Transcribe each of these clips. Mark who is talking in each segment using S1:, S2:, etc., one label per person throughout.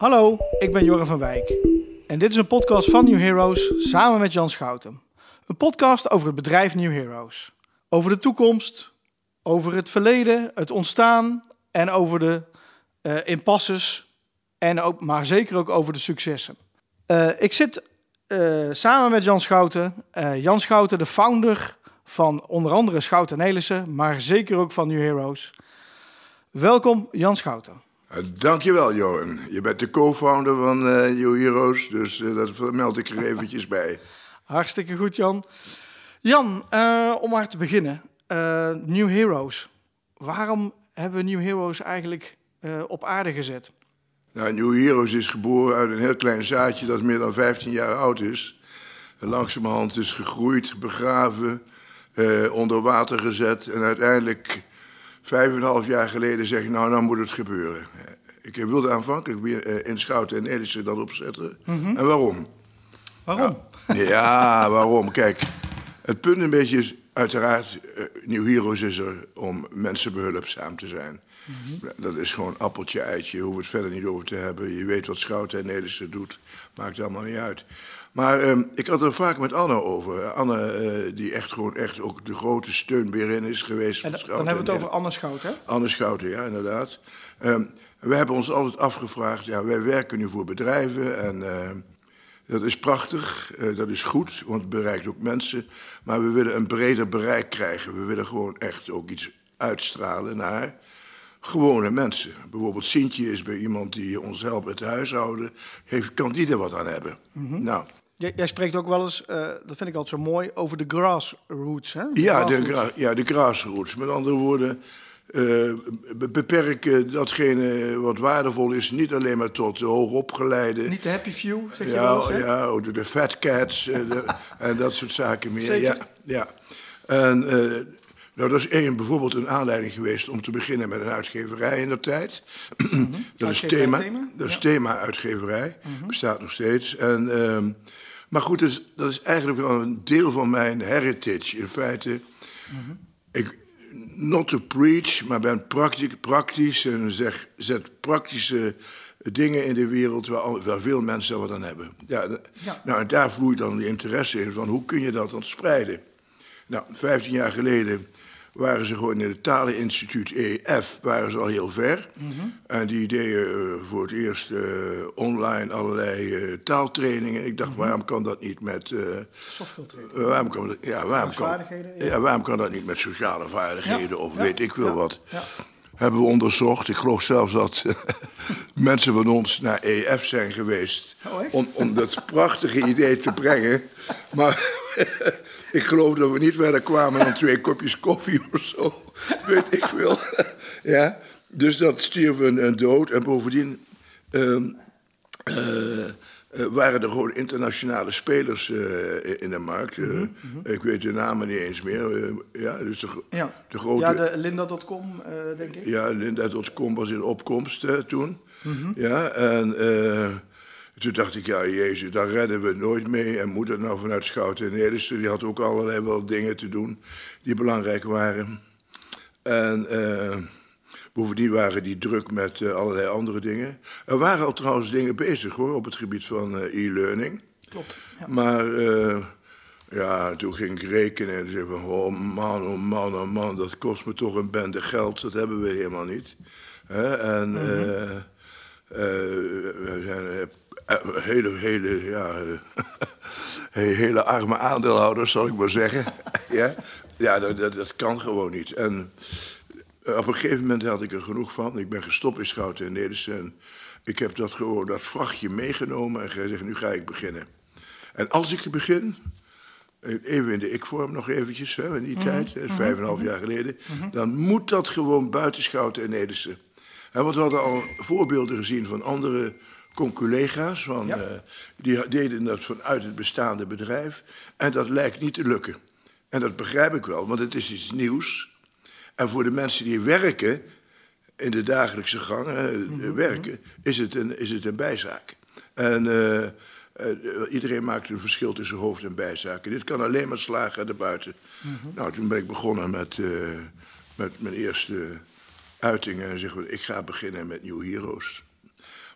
S1: Hallo, ik ben Jorren van Wijk. En dit is een podcast van New Heroes samen met Jan Schouten. Een podcast over het bedrijf New Heroes. Over de toekomst, over het verleden, het ontstaan en over de uh, impasses. En ook, maar zeker ook over de successen. Uh, ik zit uh, samen met Jan Schouten. Jan Schouten, de founder van onder andere Schouten Nelissen, maar zeker ook van New Heroes. Welkom Jan Schouten.
S2: Uh, dankjewel, Johan. Je bent de co-founder van uh, New Heroes, dus uh, dat vermeld ik er eventjes bij.
S1: Hartstikke goed, Jan. Jan, om maar te beginnen. New Heroes. Waarom hebben we New Heroes eigenlijk op aarde gezet?
S2: Nou, New Heroes is geboren uit een heel klein zaadje dat meer dan 15 jaar oud is. Langzamerhand is gegroeid, begraven, onder water gezet en uiteindelijk vijf en een half jaar geleden zeg ik, nou, nou moet het gebeuren. Ik wilde aanvankelijk weer uh, in Schouten en Edison dat opzetten.
S1: Mhm.
S2: En waarom?
S1: Waarom?
S2: Nou, ja, waarom? Kijk, het punt een beetje is, uiteraard, uh, Nieuw Heroes is er om mensen behulpzaam te zijn.
S1: Mhm.
S2: Dat is gewoon appeltje, eitje, hoeven we het verder niet over te hebben. Je weet wat Schouten en Edison doet, maakt allemaal niet uit. Maar um, ik had er vaak met Anne over. Anne, uh, die echt gewoon echt ook de grote steunbeerin is geweest.
S1: En
S2: van
S1: dan hebben we het over Anne Schouten, hè?
S2: Anne Schouten, ja, inderdaad. Um, we hebben ons altijd afgevraagd, ja, wij werken nu voor bedrijven en uh, dat is prachtig, uh, dat is goed, want het bereikt ook mensen. Maar we willen een breder bereik krijgen. We willen gewoon echt ook iets uitstralen naar gewone mensen. Bijvoorbeeld Sintje is bij iemand die ons helpt met de huishouden. Heeft, kan die er wat aan hebben?
S1: Mm -hmm.
S2: Nou,
S1: Jij, jij, spreekt ook wel eens, uh, dat vind ik altijd zo mooi, over de grassroots. Hè? De
S2: ja,
S1: grassroots.
S2: de gra ja, de grassroots. Met andere woorden, uh, beperken datgene wat waardevol is niet alleen maar tot de hoogopgeleide.
S1: Niet de happy few, zeg je
S2: ja,
S1: wel eens?
S2: Ja, de, de fat cats de, en dat soort zaken meer.
S1: Zeker.
S2: Ja, ja. En nou, dat is één, bijvoorbeeld een aanleiding geweest om te beginnen met een uitgeverij in de tijd. Mm -hmm. dat is thema,
S1: thema,
S2: dat is
S1: ja.
S2: thema uitgeverij,
S1: Mm -hmm.
S2: bestaat nog steeds. En, uh, maar goed, dus, dat is eigenlijk wel een deel van mijn heritage. In feite,
S1: Mm -hmm.
S2: ik, not to preach, maar ben praktisch, praktisch en zeg, zet praktische dingen in de wereld waar, waar veel mensen wat aan hebben. Ja,
S1: Ja.
S2: Nou, en daar vloeit dan die interesse in van hoe kun je dat dan spreiden. Nou, 15 jaar geleden waren ze gewoon in het Taleninstituut EF, waren ze al heel ver.
S1: Mhm.
S2: En die deden uh, voor het eerst uh, online allerlei uh, taaltrainingen. Ik dacht,
S1: Mhm.
S2: waarom kan dat niet met... uh, waarom, kan dat, ja, waarom, kan,
S1: Vaardigheden, ja.
S2: ja, waarom kan dat niet met sociale vaardigheden
S1: Ja,
S2: of weet ik veel
S1: ja,
S2: wat? Hebben we onderzocht. Ik geloof zelfs dat mensen van ons naar EF zijn geweest.
S1: Oh,
S2: om, om dat prachtige idee te brengen. Maar ik geloof dat we niet verder kwamen dan twee kopjes koffie of zo. Weet ik veel. ja, dus dat stierf een, een dood. En bovendien um, uh, uh, waren er gewoon internationale spelers uh, in de markt.
S1: Mhm,
S2: mm -hmm. Ik weet de namen niet eens meer. ja, dus de,
S1: Ja,
S2: de grote...
S1: ja de Linda.com, denk ik.
S2: Ja, Linda.com was in opkomst toen.
S1: Mhm.
S2: Ja, en toen dacht ik, ja, jezus, daar redden we nooit mee. En moet het nou vanuit Schouten en Nederlandse? Die had ook allerlei wel dingen te doen die belangrijk waren. En bovendien waren die druk met uh, allerlei andere dingen. Er waren al trouwens dingen bezig hoor, op het gebied van uh, e-learning.
S1: Klopt. Ja.
S2: Maar uh, ja, toen ging ik rekenen en zei van, oh man, oh man, oh man, dat kost me toch een bende geld. Dat hebben we helemaal niet. Hè? En -hmm. we zijn hele, hele, ja, hele arme aandeelhouders, zal ik maar zeggen. ja, ja dat, dat, dat, kan gewoon niet. En op een gegeven moment had ik er genoeg van. Ik ben gestopt in Schouten en Nederland. En ik heb dat gewoon, dat vrachtje meegenomen en gezegd, nu ga ik beginnen. En als ik begin, even in de ik-vorm nog eventjes, hè, in die mm -hmm. tijd, vijf en een half jaar geleden, mm -hmm. dan moet dat gewoon buiten Schouten en Nederland. Want we hadden al voorbeelden gezien van andere conculega's, van,
S1: Ja.
S2: uh, die deden dat vanuit het bestaande bedrijf. En dat lijkt niet te lukken. En dat begrijp ik wel, want het is iets nieuws. En voor de mensen die werken, in de dagelijkse gang
S1: Mhm,
S2: werken, is het, een, is het een bijzaak. En uh, iedereen maakt een verschil tussen hoofd- en bijzaken. Dit kan alleen maar slagen erbuiten.
S1: Mhm.
S2: Nou, toen ben ik begonnen met, met mijn eerste uitingen. En zeg ik ga beginnen met New Heroes.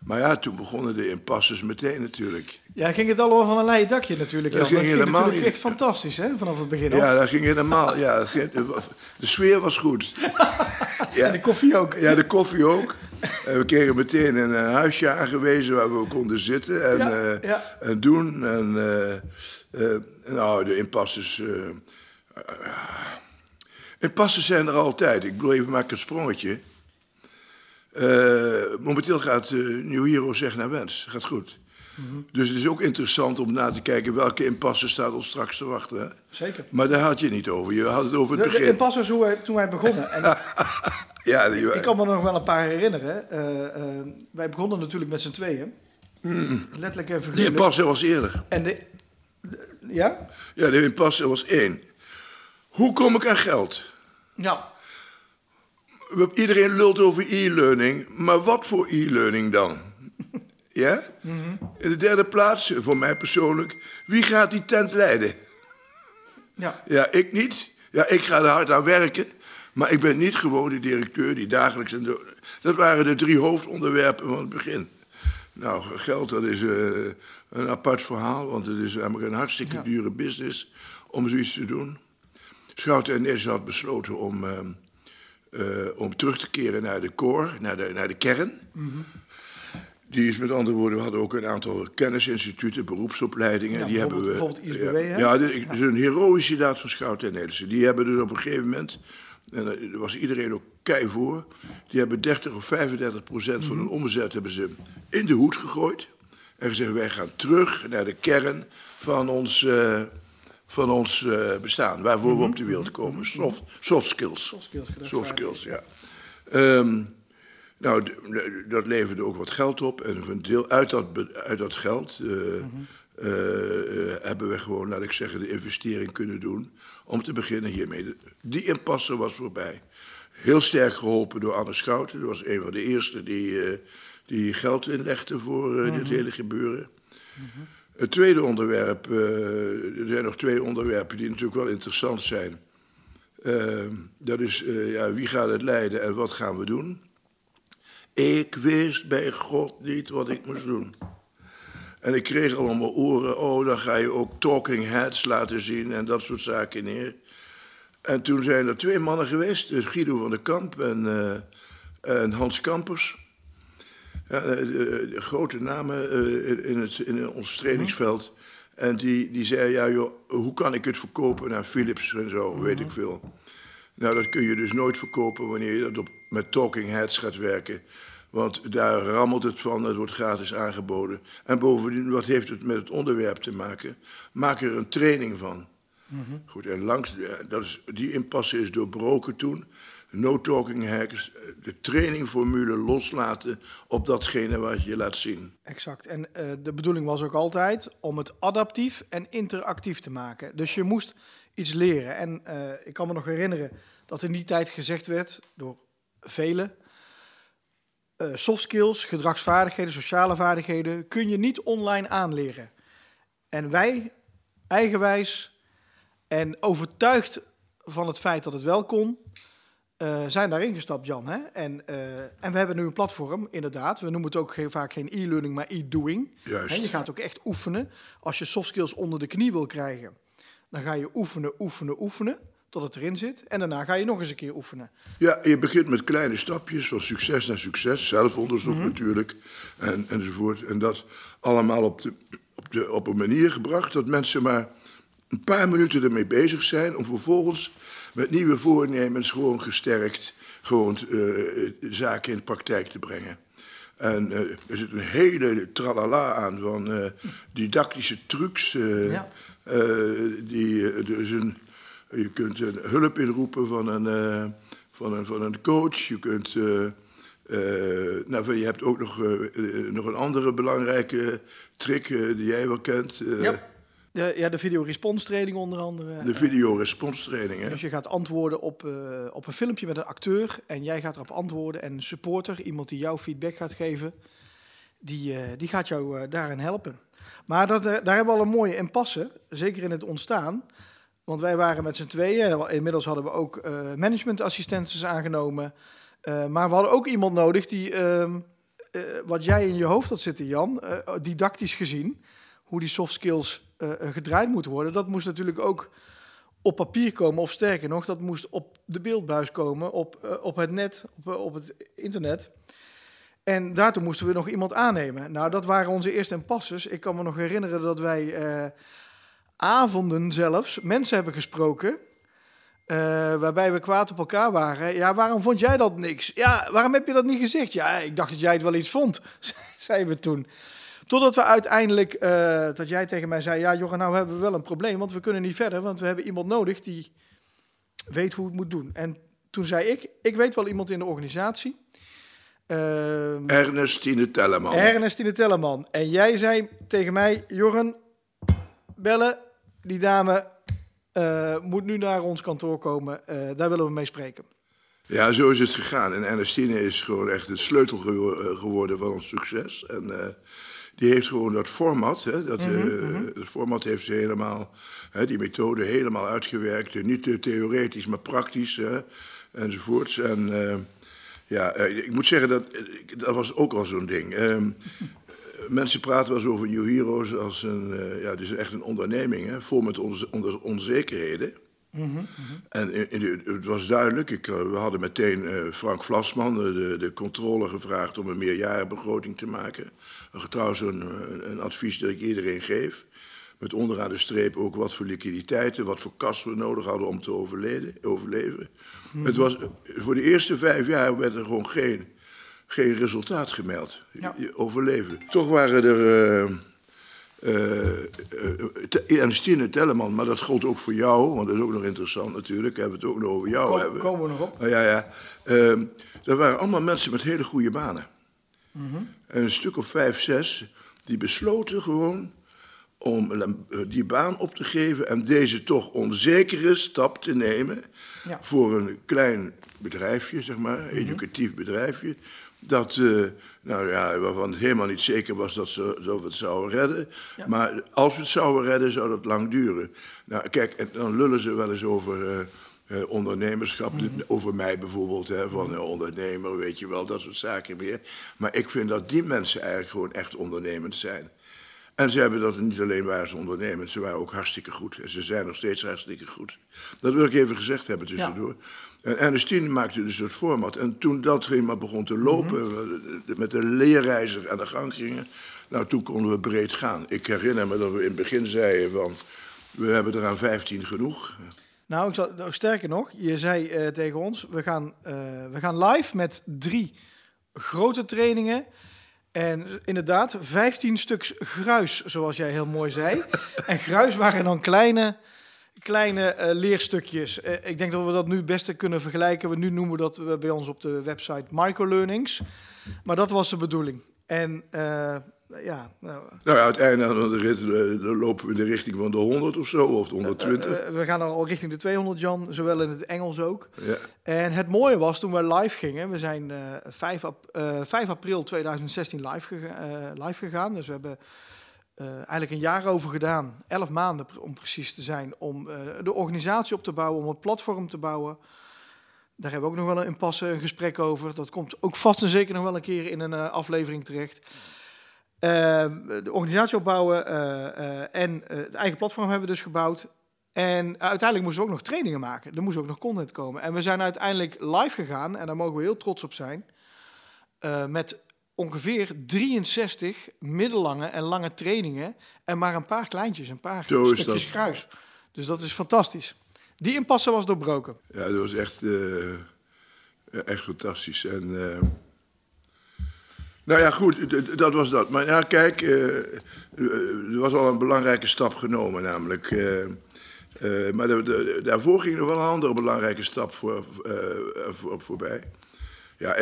S2: Maar ja, toen begonnen de impasses meteen natuurlijk.
S1: Ja, ging het allemaal van een leien dakje natuurlijk.
S2: Dat ging
S1: dat ging
S2: helemaal
S1: echt fantastisch, hè, vanaf het begin af.
S2: Ja, dat ging helemaal. Ja, ging- de sfeer was goed. Ja.
S1: En de koffie ook.
S2: Ja, de koffie ook. En we kregen meteen een eh, huisje aangewezen waar we konden zitten en,
S1: Ja,
S2: eh, en doen. En, eh, nou, de impasses. impasses zijn er altijd. Ik bedoel, even maak een sprongetje. Eh, momenteel gaat eh New Hero zeg naar wens. Gaat goed.
S1: Mhm.
S2: Dus het is ook interessant om na te kijken welke impasse staat ons straks te wachten. Hè?
S1: Zeker.
S2: Maar daar had je niet over. Je had het over
S1: De,
S2: het
S1: de
S2: begin.
S1: impasse was hoe wij, toen wij begonnen. En
S2: ja, die,
S1: ik kan me nog wel een paar herinneren. Eh, wij begonnen natuurlijk met z'n tweeën. Letterlijk en
S2: de impasse was eerder.
S1: En de, de- ja?
S2: Ja, de impasse was één. Hoe kom ik aan geld?
S1: Ja.
S2: Iedereen lult over e-learning, maar wat voor e-learning dan? Ja? In de derde plaats, voor mij persoonlijk, wie gaat die tent leiden?
S1: Ja.
S2: Ja, ik niet. Ja, ik ga er hard aan werken, maar ik ben niet gewoon de directeur die dagelijks... En dat waren de drie hoofdonderwerpen van het begin. Nou, geld, dat is eh, een apart verhaal, want het is namelijk een hartstikke
S1: Ja.
S2: dure business om zoiets te doen. Schouten en Ness had besloten om, eh, eh, om terug te keren naar de core, naar de, naar de kern. Die is met andere woorden, we hadden ook een aantal kennisinstituten, beroepsopleidingen.
S1: Ja,
S2: die hebben we.
S1: bijvoorbeeld- ISBW,
S2: ja,
S1: hè?
S2: ja, dit is een heroïsche daad van Schouten en Nederlandse. Die hebben dus op een gegeven moment, en daar was iedereen ook kei voor, die hebben 30 of 35 procent van hun omzet hebben ze in de hoed gegooid. En gezegd, wij gaan terug naar de kern van ons, eh, van ons eh, bestaan, waarvoor we op de wereld komen. Soft, soft skills.
S1: Soft skills,
S2: Soft skills, ja. Ehm, nou, dat leverde ook wat geld op. En een deel uit dat, uit dat geld eh, eh, eh, hebben we gewoon, laat ik zeggen, de investering kunnen doen. Om te beginnen hiermee. Die impasse was voorbij. Heel sterk geholpen door Anne Schouten. Dat was een van de eerste die, die geld inlegde voor dit hele gebeuren. Het tweede onderwerp, eh, er zijn nog twee onderwerpen die natuurlijk wel interessant zijn. Eh, dat is, eh, ja, wie gaat het leiden en wat gaan we doen? Ik wist bij God niet wat ik moest doen. En ik kreeg al om mijn oren, oh, dan ga je ook talking heads laten zien en dat soort zaken neer. En toen zijn er twee mannen geweest, dus Guido van der Kamp en, en Hans Kampers. Ja, de, de- de grote namen eh, in, het, in ons trainingsveld. En die, die zei, ja joh, hoe kan ik het verkopen naar Philips en zo, weet ik veel. Nou, dat kun je dus nooit verkopen wanneer je dat op, met talking heads gaat werken. Want daar rammelt het van, het wordt gratis aangeboden. En bovendien, wat heeft het met het onderwerp te maken? Maak er een training van. Goed, en langs, dat is, die impasse is doorbroken toen. No talking hacks, de trainingformule loslaten op datgene wat je laat zien.
S1: Exact. En eh, de bedoeling was ook altijd om het adaptief en interactief te maken. Dus je moest iets leren. En eh, ik kan me nog herinneren dat in die tijd gezegd werd door velen. eh, soft skills, gedragsvaardigheden, sociale vaardigheden kun je niet online aanleren. En wij, eigenwijs en overtuigd van het feit dat het wel kon, eh, zijn daarin gestapt, Jan. Hè? En, eh, en we hebben nu een platform, inderdaad. We noemen het ook geen, vaak geen e-learning, maar e-doing.
S2: Juist.
S1: Hè, je gaat ook echt oefenen. Als je soft skills onder de knie wil krijgen, dan ga je oefenen, oefenen, oefenen, tot het erin zit. En daarna ga je nog eens een keer oefenen.
S2: Ja, je begint met kleine stapjes, van succes naar succes, zelfonderzoek natuurlijk, en, enzovoort. En dat allemaal op, de, op, de, op een manier gebracht dat mensen maar een paar minuten ermee bezig zijn, om vervolgens met nieuwe voornemens gewoon gesterkt gewoon eh, zaken in de praktijk te brengen. En eh, er zit een hele tralala aan van eh, didactische trucs.
S1: Ja.
S2: die, is een, je kunt een hulp inroepen van een, van een, van een coach. Je, kunt, nou, je hebt ook nog, nog een andere belangrijke trick die jij wel kent. eh,
S1: De, ja, de video response training onder andere.
S2: De video-responstraining. hè?
S1: Dus je gaat antwoorden op, eh, op een filmpje met een acteur en jij gaat erop antwoorden. En een supporter, iemand die jou feedback gaat geven, die, eh, die gaat jou eh, daarin helpen. Maar dat, daar hebben we al een mooie impasse, zeker in het ontstaan. Want wij waren met z'n tweeën. Inmiddels hadden we ook managementassistenten aangenomen. Maar we hadden ook iemand nodig die ehm, eh, wat jij in je hoofd had zitten, Jan, didactisch gezien, hoe die soft skills eh, eh, gedraaid moeten worden, dat moest natuurlijk ook op papier komen, of sterker nog, dat moest op de beeldbuis komen, op, eh, op het net, op, op het internet. En daartoe moesten we nog iemand aannemen. Nou, dat waren onze eerste impasses. Ik kan me nog herinneren dat wij avonden zelfs mensen hebben gesproken. waarbij we kwaad op elkaar waren. Ja, waarom vond jij dat niks? Ja, waarom heb je dat niet gezegd? Ja, ik dacht dat jij het wel iets vond, zeiden we toen. Totdat we uiteindelijk, eh, dat jij tegen mij zei... Ja, Jorgen, nou hebben we wel een probleem, want we kunnen niet verder. Want we hebben iemand nodig die weet hoe het moet doen. En toen zei ik, ik weet wel iemand in de organisatie. Ehm
S2: Ernestine Telleman.
S1: Ernestine Telleman. En jij zei tegen mij, Jorgen, bellen, die dame eh, moet nu naar ons kantoor komen. Eh, daar willen we mee spreken.
S2: Ja, zo is het gegaan. En Ernestine is gewoon echt de sleutel gewo- geworden van ons succes. En die heeft gewoon dat format, hè, dat, dat format heeft ze helemaal, hè, die methode helemaal uitgewerkt. Eh, Niet theoretisch, maar praktisch hè, enzovoorts. En eh, ja, ik moet zeggen, dat, dat was ook al zo'n ding. Ehm, Mensen praten wel eens over New Heroes als een, ja, is echt een onderneming, hè, vol met onze En in, in de- het was duidelijk, ik, eh, we hadden meteen eh, Frank Vlasman, de, de, de controle, gevraagd om een meerjarenbegroting te maken. Trouwens een, een, advies dat ik iedereen geef. Met onderaan de streep ook wat voor liquiditeiten, wat voor kas we nodig hadden om te overleven. Het was, voor de eerste vijf jaar werd er gewoon geen, geen resultaat gemeld.
S1: Ja.
S2: Overleven. Toch waren er... eh, eh, eh, Te- Ernestine Telleman, maar dat gold ook voor jou, want dat is ook nog interessant natuurlijk. Hebben we het ook nog over jou
S1: Kom-
S2: hebben.
S1: komen we nog op.
S2: Nou ja, ja. Ehm, dat waren allemaal mensen met hele goede banen. En een stuk of vijf, zes, die besloten gewoon om eh, die baan op te geven en deze toch onzekere stap te nemen
S1: Ja.
S2: voor een klein bedrijfje, zeg maar, educatief bedrijfje. Dat, eh, nou ja, waarvan het helemaal niet zeker was dat, ze, dat we het zouden redden. Maar als we het zouden redden, zou dat lang duren. Nou, kijk, en dan lullen ze wel eens over eh, eh, ondernemerschap. Over mij bijvoorbeeld, hè, van eh, ondernemer, weet je wel, dat soort zaken meer. Maar ik vind dat die mensen eigenlijk gewoon echt ondernemend zijn. En ze hebben dat niet alleen waren ze ondernemend, ze waren ook hartstikke goed. En ze zijn nog steeds hartstikke goed. Dat wil ik even gezegd hebben tussendoor. En Ernestine maakte dus het format. En toen dat helemaal begon te lopen, we met de leerreiziger aan de gang gingen, nou toen konden we breed gaan. Ik herinner me dat we in het begin zeiden van, we hebben er aan 15 genoeg.
S1: Nou, ik zal, nou, sterker nog, je zei eh, tegen ons, we gaan, eh, we gaan live met drie grote trainingen. En inderdaad, 15 stuks gruis, zoals jij heel mooi zei. en gruis waren dan kleine, kleine eh, leerstukjes. Eh, ik denk dat we dat nu het beste kunnen vergelijken. We nu noemen we dat eh, bij ons op de website microlearnings. Maar dat was de bedoeling. En ja, nou,
S2: Nou ja, uiteindelijk aan de rit, eh, lopen we in de richting van de 100 of zo, of de 120.
S1: eh, we gaan al richting de 200, Jan, zowel in het Engels ook.
S2: ja.
S1: En het mooie was toen we live gingen, we zijn eh 5, ap- eh, 5 april 2016 live, gega- eh, live gegaan. Dus we hebben eh, eigenlijk een jaar over gedaan, 11 maanden om precies te zijn, om eh, de organisatie op te bouwen, om het platform te bouwen. Daar hebben we ook nog wel een impasse, een gesprek over. Dat komt ook vast en zeker nog wel een keer in een eh, aflevering terecht. Eh, de organisatie opbouwen eh, eh, en eh, het eigen platform hebben we dus gebouwd. En uiteindelijk moesten we ook nog trainingen maken. Er moest ook nog content komen. En we zijn uiteindelijk live gegaan, en daar mogen we heel trots op zijn, met ongeveer 63 middellange en lange trainingen en maar een paar kleintjes, een paar stukjes
S2: dat.
S1: kruis. Dus dat is fantastisch. Die impasse was doorbroken.
S2: Ja, dat was echt, echt fantastisch. En, nou ja, goed, dat was dat. Maar ja, kijk, eh, eh, er was al een belangrijke stap genomen, namelijk. eh, maar daarvoor ging er wel een andere belangrijke stap voor, voor, voorbij. Ja,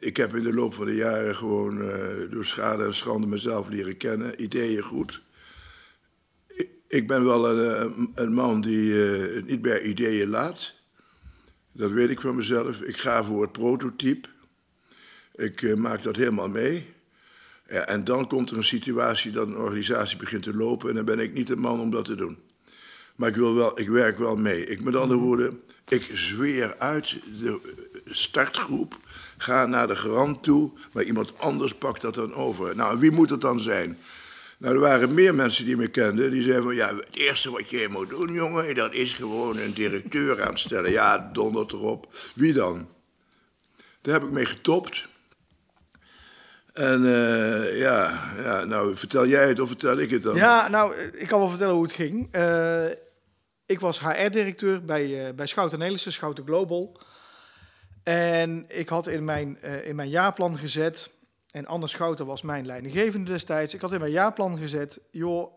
S2: ik heb in de loop van de jaren gewoon door schade en schande mezelf leren kennen. Ideeën goed. Ik- ben wel een, een man die het niet bij ideeën laat. Dat weet ik van mezelf. Ik ga voor het prototype. Ik eh, maak dat helemaal mee. Ja, en dan komt er een situatie dat een organisatie begint te lopen en dan ben ik niet de man om dat te doen. Maar ik, wil wel, ik werk wel mee. Ik, met andere woorden, ik zweer uit de startgroep Ga naar de garant toe, maar iemand anders pakt dat dan over. Nou, wie moet het dan zijn? Nou, er waren meer mensen die me kenden. Die zeiden van, ja, het eerste wat je moet doen, jongen... dat is gewoon een directeur aanstellen. Ja, dondert erop. Wie dan? Daar heb ik mee getopt. En uh, ja, ja, nou, vertel jij het of vertel ik het dan?
S1: Ja, nou, ik kan wel vertellen hoe het ging. Uh, ik was HR-directeur bij, uh, bij Schouten Nelissen, Schouten Global. En ik had in mijn, in mijn jaarplan gezet en Anne Schouten was mijn leidinggevende destijds. Ik had in mijn jaarplan gezet, joh,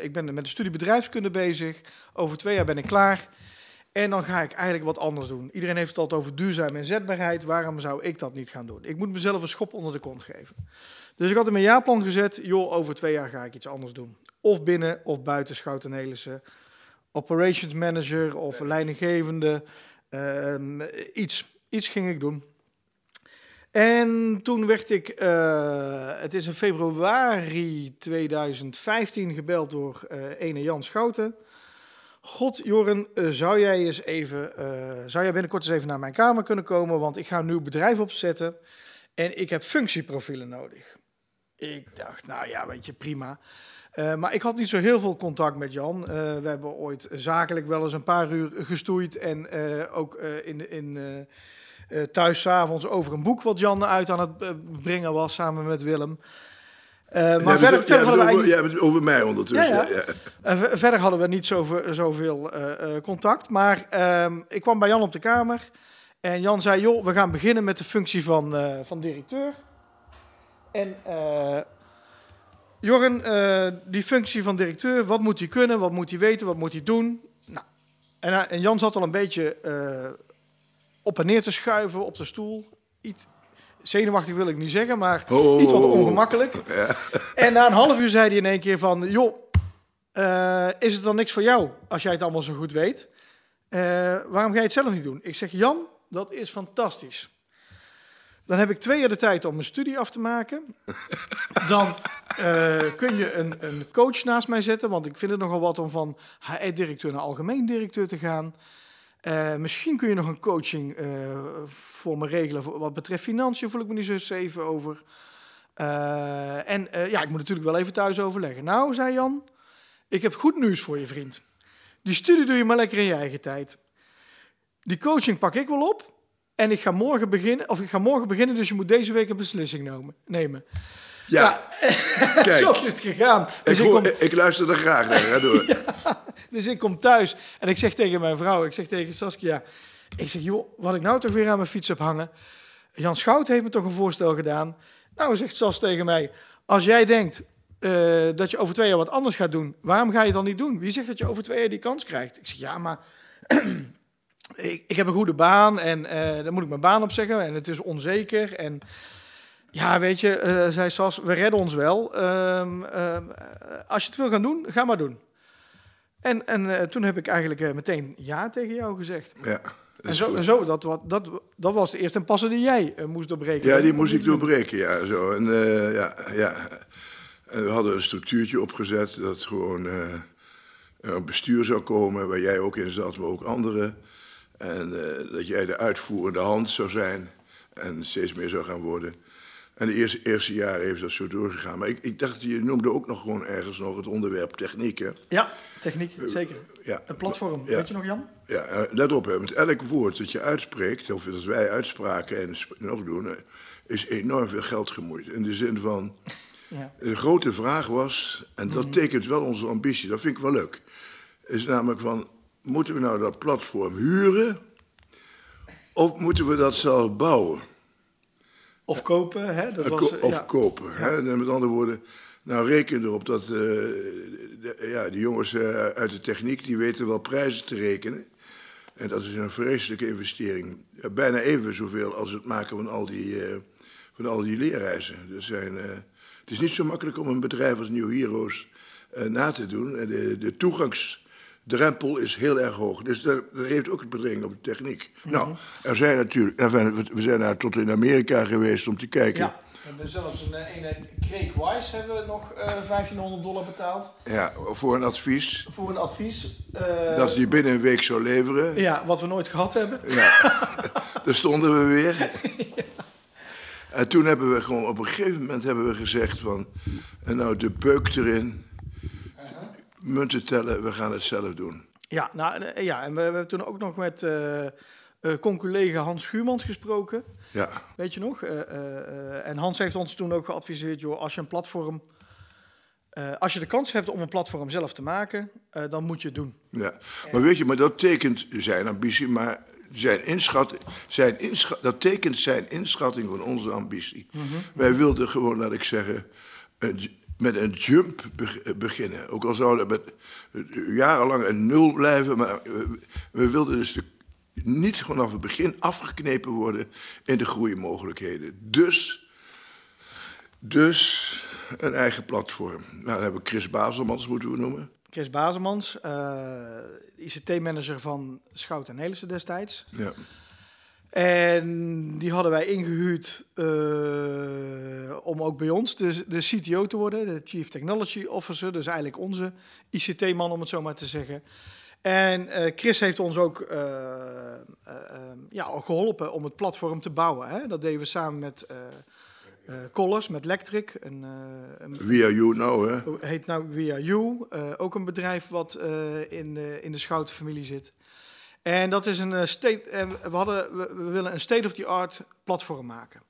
S1: ik ben met de studie bedrijfskunde bezig. Over twee jaar ben ik klaar. En dan ga ik eigenlijk wat anders doen. Iedereen heeft het altijd over duurzaam inzetbaarheid. Waarom zou ik dat niet gaan doen? Ik moet mezelf een schop onder de kont geven. Dus ik had in mijn jaarplan gezet, joh, over twee jaar ga ik iets anders doen. Of binnen of buiten Schouten Nelissen. Operations manager of leidinggevende. Uh, iets, iets ging ik doen. En toen werd ik, uh, het is in februari 2015 gebeld door uh, ene Jan Schouten. God, Joren, uh, zou jij eens even, zou jij binnenkort eens even naar mijn kamer kunnen komen? Want ik ga een nieuw bedrijf opzetten en ik heb functieprofielen nodig. Ik dacht, nou ja, weet je, prima. maar ik had niet zo heel veel contact met Jan. we hebben ooit zakelijk wel eens een paar uur gestoeid en ook in, in thuis s'avonds over een boek wat Jan uit aan het brengen was samen met Willem. Uh, maar verder, hadden
S2: bedoelt, jij bedoelt over mij ondertussen.
S1: Ja, ja. ja. verder hadden we niet zoveel, zoveel contact. Maar ehm, ik kwam bij Jan op de kamer. En Jan zei, joh, we gaan beginnen met de functie van, van directeur. En Jorren, die functie van directeur, wat moet hij kunnen, wat moet hij weten, wat moet hij doen? Nou, en, en Jan zat al een beetje op en neer te schuiven op de stoel. Iets, zenuwachtig wil ik niet zeggen, maar
S2: Oh,
S1: iets wat ongemakkelijk.
S2: Ja.
S1: En na een half uur zei hij in één keer van... joh, eh, is het dan niks voor jou als jij het allemaal zo goed weet? Eh, waarom ga je het zelf niet doen? Ik zeg, Jan, dat is fantastisch. Dan heb ik twee jaar de tijd om mijn studie af te maken. Dan eh, kun je een, een coach naast mij zetten, want ik vind het nogal wat om van HR-directeur naar algemeen directeur te gaan. Uh, misschien kun je nog een coaching uh, voor me regelen. Wat betreft financiën voel ik me niet zo zeven over. Uh, en ja, ik moet natuurlijk wel even thuis overleggen. Nou, zei Jan, ik heb goed nieuws voor je vriend. Die studie doe je maar lekker in je eigen tijd. Die coaching pak ik wel op. En ik ga morgen beginnen, of ik ga morgen beginnen, dus je moet deze week een beslissing nemen.
S2: Ja.
S1: Kijk, zo is het gegaan.
S2: Dus ik, ik, kom... ik, luister er graag naar. Hè, door.
S1: ja, dus ik kom thuis en ik zeg tegen mijn vrouw, ik zeg tegen Saskia, ik zeg, joh, wat ik nou toch weer aan mijn fiets heb hangen. Jan Schout heeft me toch een voorstel gedaan. Nou, zegt Sas tegen mij, als jij denkt uh, dat je over twee jaar wat anders gaat doen, waarom ga je dan niet doen? Wie zegt dat je over twee jaar die kans krijgt? Ik zeg, ja, maar ik, ik, heb een goede baan en uh, dan moet ik mijn baan opzeggen en het is onzeker en... Ja, weet je, uh, zei Sas, we redden ons wel. Uh, uh, als je het wil gaan doen, ga maar doen. En, en eh, toen heb ik eigenlijk meteen ja tegen jou gezegd.
S2: Ja.
S1: En zo, en zo dat, wat, dat, dat was de eerste pas die jij moest doorbreken.
S2: Ja, die moest ik doorbreken, ja. Zo. En, ja, ja. En we hadden een structuurtje opgezet dat gewoon een bestuur zou komen, waar jij ook in zat, maar ook anderen. En dat jij de uitvoerende hand zou zijn en steeds meer zou gaan worden. En de eerste, eerste jaren heeft dat zo doorgegaan. Maar ik, ik dacht, je noemde ook nog gewoon ergens nog het onderwerp techniek, hè?
S1: Ja, techniek, zeker.
S2: Ja.
S1: Een platform,
S2: Ja.
S1: weet je nog, Jan?
S2: Ja, uh, let op, hè, met elk woord dat je uitspreekt, of dat wij uitspraken en nog doen, eh, is enorm veel geld gemoeid. In de zin van,
S1: Ja.
S2: de grote vraag was, en dat tekent wel onze ambitie, dat vind ik wel leuk, is namelijk van, moeten we nou dat platform huren, of moeten we dat zelf bouwen?
S1: Of kopen, hè? Dat
S2: Uh,
S1: was, eh,
S2: of
S1: ja.
S2: kopen. Hè? Met andere woorden, nou reken erop dat eh, de, ja, die jongens eh, uit de techniek, die weten wel prijzen te rekenen. En dat is een vreselijke investering. Ja, bijna even zoveel als het maken van al die, eh, van al die leerreizen. Er zijn, eh, het is niet zo makkelijk om een bedrijf als New Heroes eh, na te doen. En De, de toegangsdrempel is heel erg hoog. Dus dat, heeft ook een bedreiging op de techniek. Nou, er zijn natuurlijk, we- zijn daar tot in Amerika geweest om te kijken.
S1: Ja, we hebben zelfs een eh, ene Craig Wise hebben we nog eh 1500 dollar betaald
S2: Ja, voor een advies
S1: voor een advies. eh,
S2: dat hij binnen een week zou leveren.
S1: Ja, wat we nooit gehad hebben.
S2: Ja, daar stonden we weer. En toen hebben we gewoon op een gegeven moment hebben we gezegd van... Nou, de beuk erin, munten tellen, we gaan het zelf doen.
S1: Ja, nou, eh, ja en we, we hebben toen ook nog met eh eh conculega Hans Schuurmans gesproken.
S2: Ja,
S1: Weet je nog? En Hans heeft ons toen ook geadviseerd, joh, als je een platform... als je de kans hebt om een platform zelf te maken, dan moet je het doen.
S2: ja. Maar weet je, maar dat tekent zijn ambitie, maar zijn inschat, zijn inschat, dat tekent zijn inschatting van onze ambitie. Wij wilden gewoon, laat ik zeggen, een met een jump beg- beginnen. Ook al zou dat met eh, jarenlang een nul blijven, maar we, we wilden dus de, niet vanaf het begin afgeknepen worden in de groeimogelijkheden. Dus, dus een eigen platform. Nou, dan hebben we Chris Baselmans moeten we noemen.
S1: Chris Bazemans, eh, ICT-manager van Schout en Nelissen destijds.
S2: Ja.
S1: En die hadden wij ingehuurd eh, om ook bij ons de, de CTO te worden, de Chief Technology Officer. Dus eigenlijk onze ICT-man, om het zo maar te zeggen. En eh, Chris heeft ons ook eh, ja, al geholpen om het platform te bouwen. Hè? Dat deden we samen met Collars, met Lectric. Een, een
S2: Via you nou, hè?
S1: heet nou Via You, eh, ook een bedrijf wat in, in de Schoutenfamilie zit. En dat is een eh, state, en we, hadden, we, willen een state-of-the-art platform maken.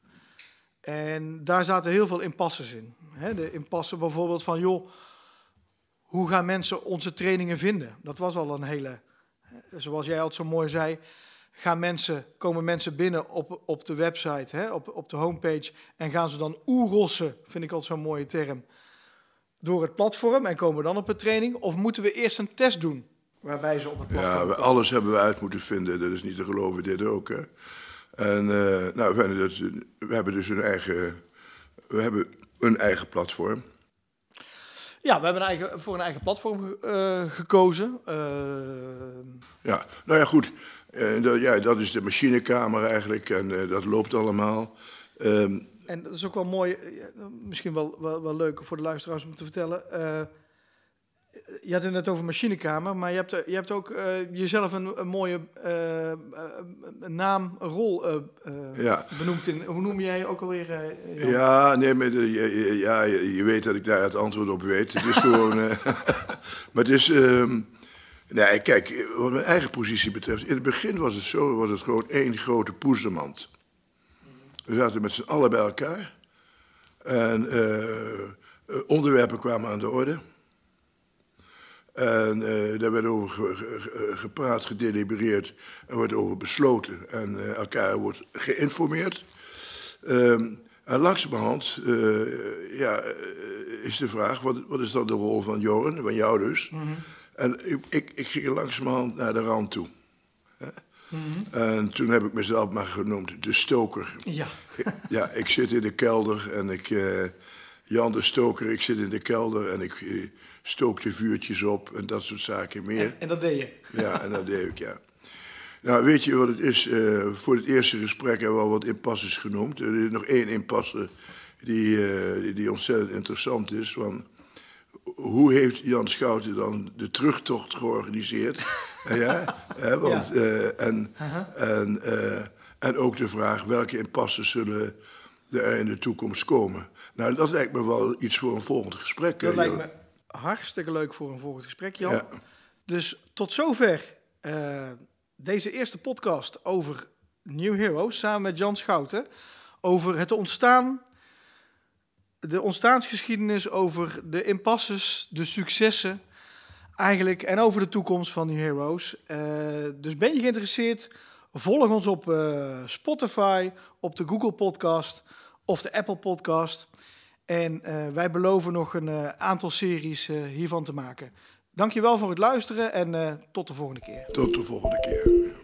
S1: En daar zaten heel veel impasses in. De impasse bijvoorbeeld van, joh, hoe gaan mensen onze trainingen vinden? Dat was al een hele, eh, zoals jij altijd zo mooi zei, gaan mensen, komen mensen binnen op, op de website, hè, op, op de homepage, en gaan ze dan oerossen, vind ik altijd zo'n mooie term, door het platform en komen dan op een training? Of moeten we eerst een test doen, waarbij ze op het platform
S2: Ja, alles hebben we uit moeten vinden. Dat is niet te geloven, dit ook. Hè. En eh, nou, we, we hebben dus een eigen, we hebben een eigen platform.
S1: Ja, we hebben een eigen, voor een eigen platform eh, gekozen. Eh,
S2: Ja, nou ja, goed. Eh, dat, ja, dat is de machinekamer eigenlijk en eh, dat loopt allemaal. Ehm,
S1: en dat is ook wel mooi, misschien wel, wel, wel leuk voor de luisteraars om te vertellen. Eh, je had het net over machinekamer, maar je hebt, je hebt ook eh, jezelf een, een mooie eh, eh, naam, rol eh, eh,
S2: Ja.
S1: benoemd in. Hoe noem jij ook alweer? eh,
S2: ja, nee, maar de- ja, je, je weet dat ik daar het antwoord op weet. Het is gewoon. eh, maar het is. ehm, nee, kijk, wat mijn eigen positie betreft. In het begin was het zo: was het gewoon één grote poezemand. We zaten met z'n allen bij elkaar. En eh, eh, onderwerpen kwamen aan de orde. En eh, daar werd over ge- gepraat, gedelibereerd en wordt over besloten. En eh, elkaar wordt geïnformeerd. Ehm, en langzamerhand eh, ja, eh, is de vraag, wat, wat is dan de rol van Joren, van jou dus? En ik, ik, ik ging langzamerhand naar de rand toe. Hè? En toen heb ik mezelf maar genoemd de stoker.
S1: Ja.
S2: Ja, ik zit in de kelder en ik... Jan de stoker, ik zit in de kelder en ik eh, stook de vuurtjes op en dat soort zaken meer.
S1: En, en dat deed je.
S2: Ja, en dat deed ik, ja. Nou, weet je wat het is? Eh, voor het eerste gesprek hebben we al wat impasses genoemd. Er is nog één impasse die, eh, die, die ontzettend interessant is. Van, hoe heeft Jan Schouten dan de terugtocht georganiseerd? Ja, hè, want,
S1: Ja.
S2: en, en, eh, en ook de vraag welke impasses zullen er in de toekomst komen. Nou, dat lijkt me wel iets voor een volgend gesprek.
S1: Dat
S2: eh,
S1: lijkt me hartstikke leuk voor een volgend gesprek, Jan.
S2: Ja.
S1: Dus tot zover eh, deze eerste podcast over New Heroes samen met Jan Schouten. Over het ontstaan, de ontstaansgeschiedenis, over de impasses, de successen eigenlijk en over de toekomst van New Heroes. Eh, dus ben je geïnteresseerd? Volg ons op eh, Spotify, op de Google Podcast of de Apple Podcast. En eh, wij beloven nog een eh, aantal series hiervan te maken. Dankjewel voor het luisteren en tot de volgende keer.
S2: Tot de volgende keer.